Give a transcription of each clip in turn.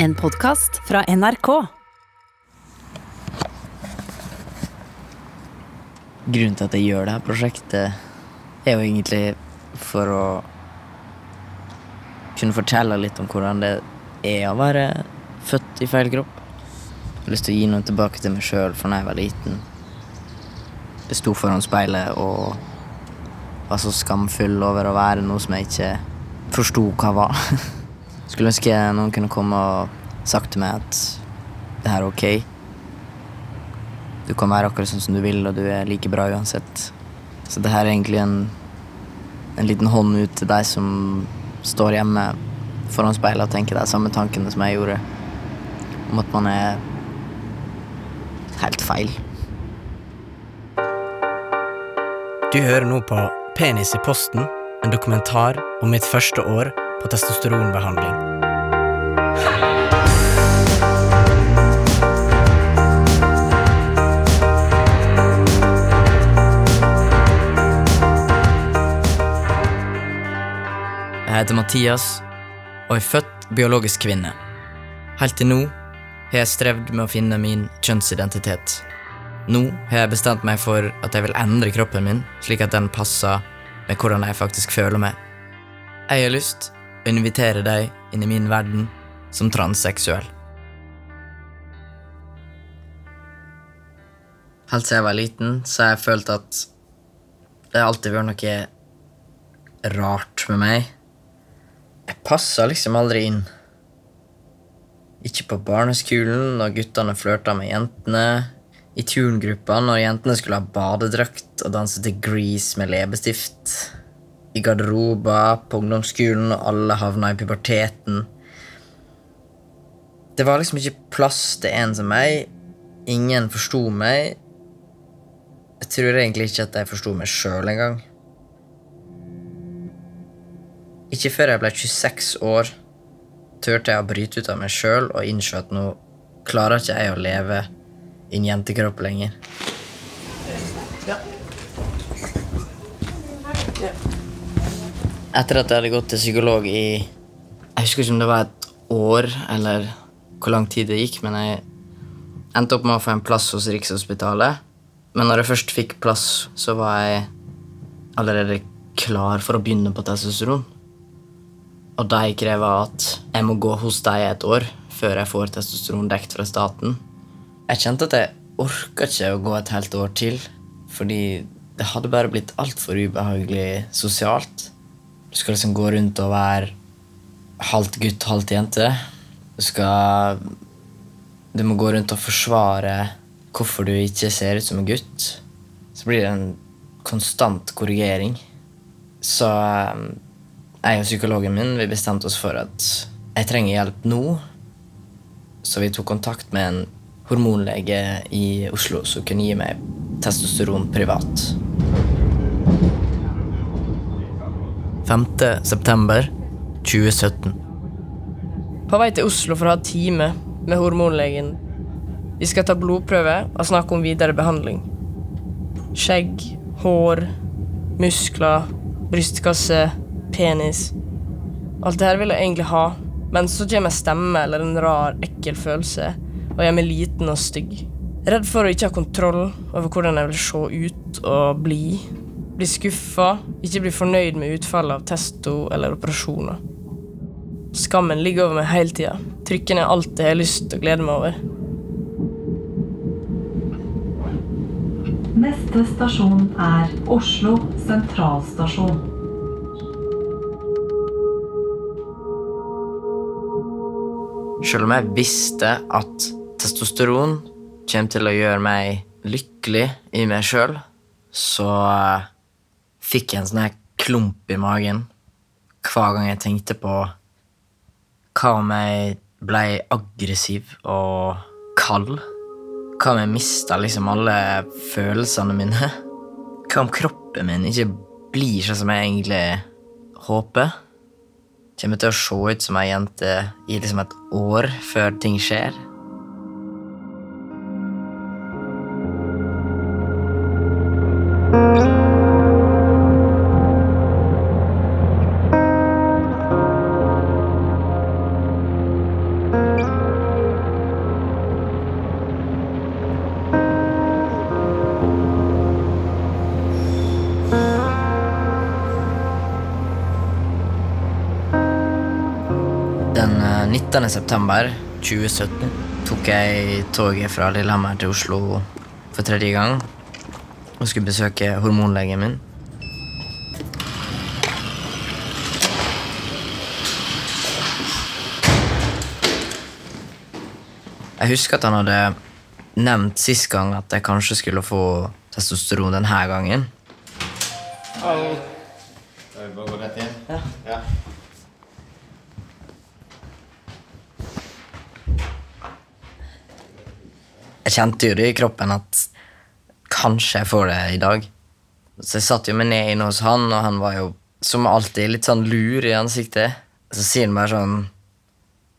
En podkast fra NRK. Grunnen til at jeg gjør dette prosjektet, er jo egentlig for å kunne fortelle litt om hvordan det er å være født i feil kropp. Jeg har lyst til å gi noe tilbake til meg sjøl fra da jeg var liten. Jeg sto foran speilet og var så skamfull over å være noe som jeg ikke forsto hva var. Skulle ønske noen kunne komme og sagt til meg at det her er ok. Du kan være akkurat sånn som du vil, og du er like bra uansett. Så det her er egentlig en, en liten hånd ut til deg som står hjemme foran speilet og tenker de samme tankene som jeg gjorde. Om at man er helt feil. Du hører nå på Penis i posten, en dokumentar om mitt første år på testosteronbehandling. Jeg heter Mathias og er født biologisk kvinne. Helt til nå har jeg strevd med å finne min kjønnsidentitet. Nå har jeg bestemt meg for at jeg vil endre kroppen min, slik at den passer med hvordan jeg faktisk føler meg. Jeg har lyst å invitere deg inn i min verden som transseksuell. Helt siden jeg var liten, så har jeg følt at det har alltid vært noe rart med meg. Jeg passa liksom aldri inn. Ikke på barneskolen når guttene flørta med jentene. I turngruppa når jentene skulle ha badedrakt og danse til Grease med leppestift. I garderober på ungdomsskolen og alle havna i puberteten. Det var liksom ikke plass til en som meg. Ingen forsto meg. Jeg tror egentlig ikke at jeg forsto meg sjøl engang. Ikke før jeg ble 26 år, turte jeg å bryte ut av meg sjøl og innse at nå klarer ikke jeg å leve i en jentekropp lenger. Etter at jeg hadde gått til psykolog i Jeg husker ikke om det var et år, eller hvor lang tid det gikk, men jeg endte opp med å få en plass hos Rikshospitalet. Men når jeg først fikk plass, så var jeg allerede klar for å begynne på testosteron. Og de krever at jeg må gå hos dem et år før jeg får testosteron dekt fra staten. Jeg kjente at jeg orka ikke å gå et helt år til, fordi det hadde bare blitt altfor ubehagelig sosialt. Du skal liksom gå rundt og være halvt gutt, halvt jente. Du skal Du må gå rundt og forsvare hvorfor du ikke ser ut som en gutt. Så blir det en konstant korrigering. Så eh, jeg og psykologen min vi bestemte oss for at jeg trenger hjelp nå. Så vi tok kontakt med en hormonlege i Oslo som kunne gi meg testosteron privat. 5. september 2017. På vei til Oslo for å ha time med hormonlegen. Vi skal ta blodprøve og snakke om videre behandling. Skjegg, hår, muskler, brystkasse, penis. Alt det her vil jeg egentlig ha, men så kommer en stemme eller en rar, ekkel følelse og gjør meg liten og stygg. Redd for å ikke ha kontroll over hvordan jeg vil se ut og bli. Bli skuffa, ikke bli fornøyd med utfallet av testo eller operasjoner. Skammen ligger over meg hele tida. Trykker ned alt det jeg har lyst til å glede meg over. Neste stasjon er Oslo sentralstasjon. Selv om jeg visste at testosteron kommer til å gjøre meg lykkelig i meg sjøl, så fikk en sånn klump i magen hver gang jeg tenkte på hva om jeg ble aggressiv og kald? Hva om jeg mista liksom alle følelsene mine? Hva om kroppen min ikke blir sånn som jeg egentlig håper? Kommer til å se ut som ei jente i liksom et år før ting skjer? 19. september 2017 tok jeg toget fra Lillehammer til Oslo for tredje gang og skulle besøke hormonlegen min. Jeg husker at han hadde nevnt sist gang at jeg kanskje skulle få testosteron denne gangen. Jeg kjente jo det i kroppen at kanskje jeg får det i dag. Så jeg satt jo meg ned inne hos han, og han var jo som alltid litt sånn lur i ansiktet. Så sier han bare sånn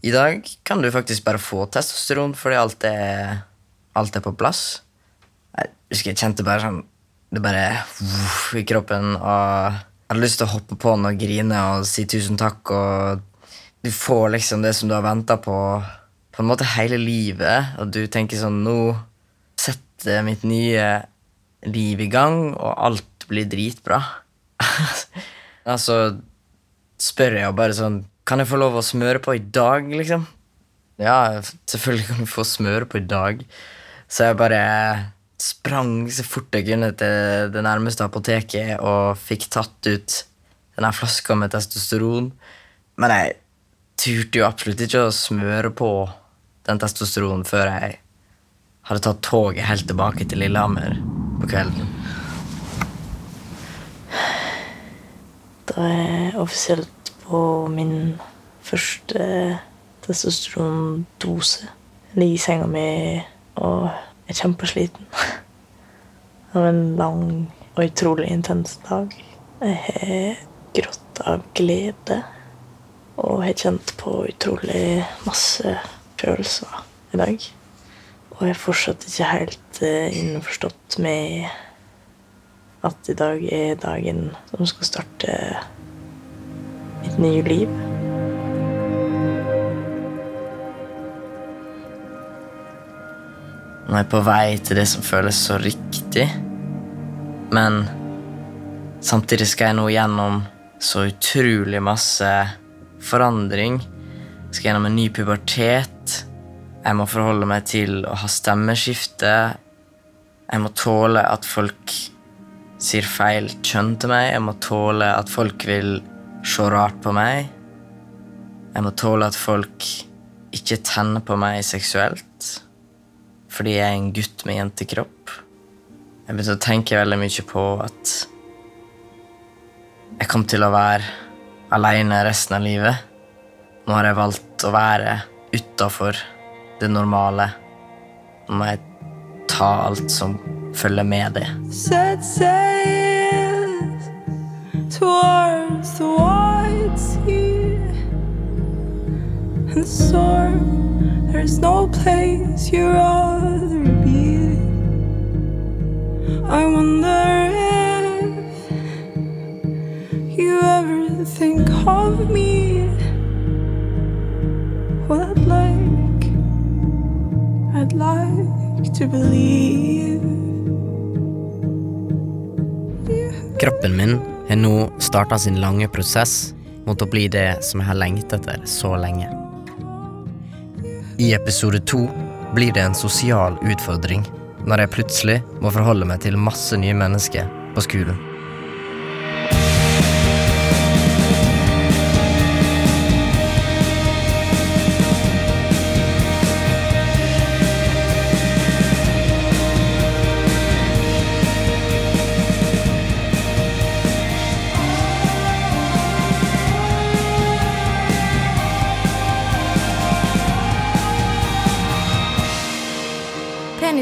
I dag kan du faktisk bare få testosteron fordi alt er, alt er på plass. Jeg husker jeg kjente bare sånn Det bare uff, i kroppen, og jeg hadde lyst til å hoppe på han og grine og si tusen takk, og du får liksom det som du har venta på på en måte hele livet, og du tenker sånn Nå setter mitt nye liv i gang, og alt blir dritbra. altså spør jeg jo bare sånn Kan jeg få lov å smøre på i dag, liksom? Ja, selvfølgelig kan du få smøre på i dag. Så jeg bare sprang så fort jeg kunne til det nærmeste apoteket og fikk tatt ut denne flaska med testosteron. Men jeg turte jo absolutt ikke å smøre på den testosteronen før jeg hadde tatt toget helt tilbake til Lillehammer på kvelden. Da er jeg offisielt på min første testosterondose. Jeg ligger i senga mi og er kjempesliten. Det var en lang og utrolig intens dag. Jeg har grått av glede og har kjent på utrolig masse følelser i dag. Og jeg er fortsatt ikke helt eh, innforstått med at i dag er dagen som skal starte mitt nye liv. Nå er jeg på vei til det som føles så riktig. Men samtidig skal jeg nå gjennom så utrolig masse forandring. Jeg skal gjennom en ny pubertet. Jeg må forholde meg til å ha stemmeskifte. Jeg må tåle at folk sier feil kjønn til meg. Jeg må tåle at folk vil se rart på meg. Jeg må tåle at folk ikke tenner på meg seksuelt fordi jeg er en gutt med jentekropp. Jeg begynte å tenke veldig mye på at jeg kom til å være aleine resten av livet. Nå har jeg valgt å være utafor det normale. Nå må jeg ta alt som følger med det. set sails towards the wide sea and storm. There's no place you'd rather be. I wonder if you ever think of me. Kroppen min har nå starta sin lange prosess mot å bli det som jeg har lengtet etter så lenge. I episode to blir det en sosial utfordring når jeg plutselig må forholde meg til masse nye mennesker på skolen.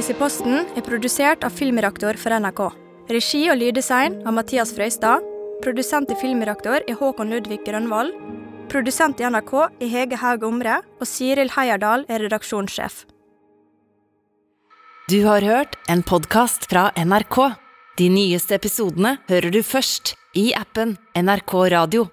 Penis i posten er produsert av Filmreaktor for NRK. Regi og lyddesign av Mathias Frøystad. Produsent i Filmreaktor er Håkon Ludvig Grønvoll. Produsent i NRK er Hege Haug Omre, og Siril Heierdal er redaksjonssjef. Du har hørt en podkast fra NRK. De nyeste episodene hører du først i appen NRK Radio.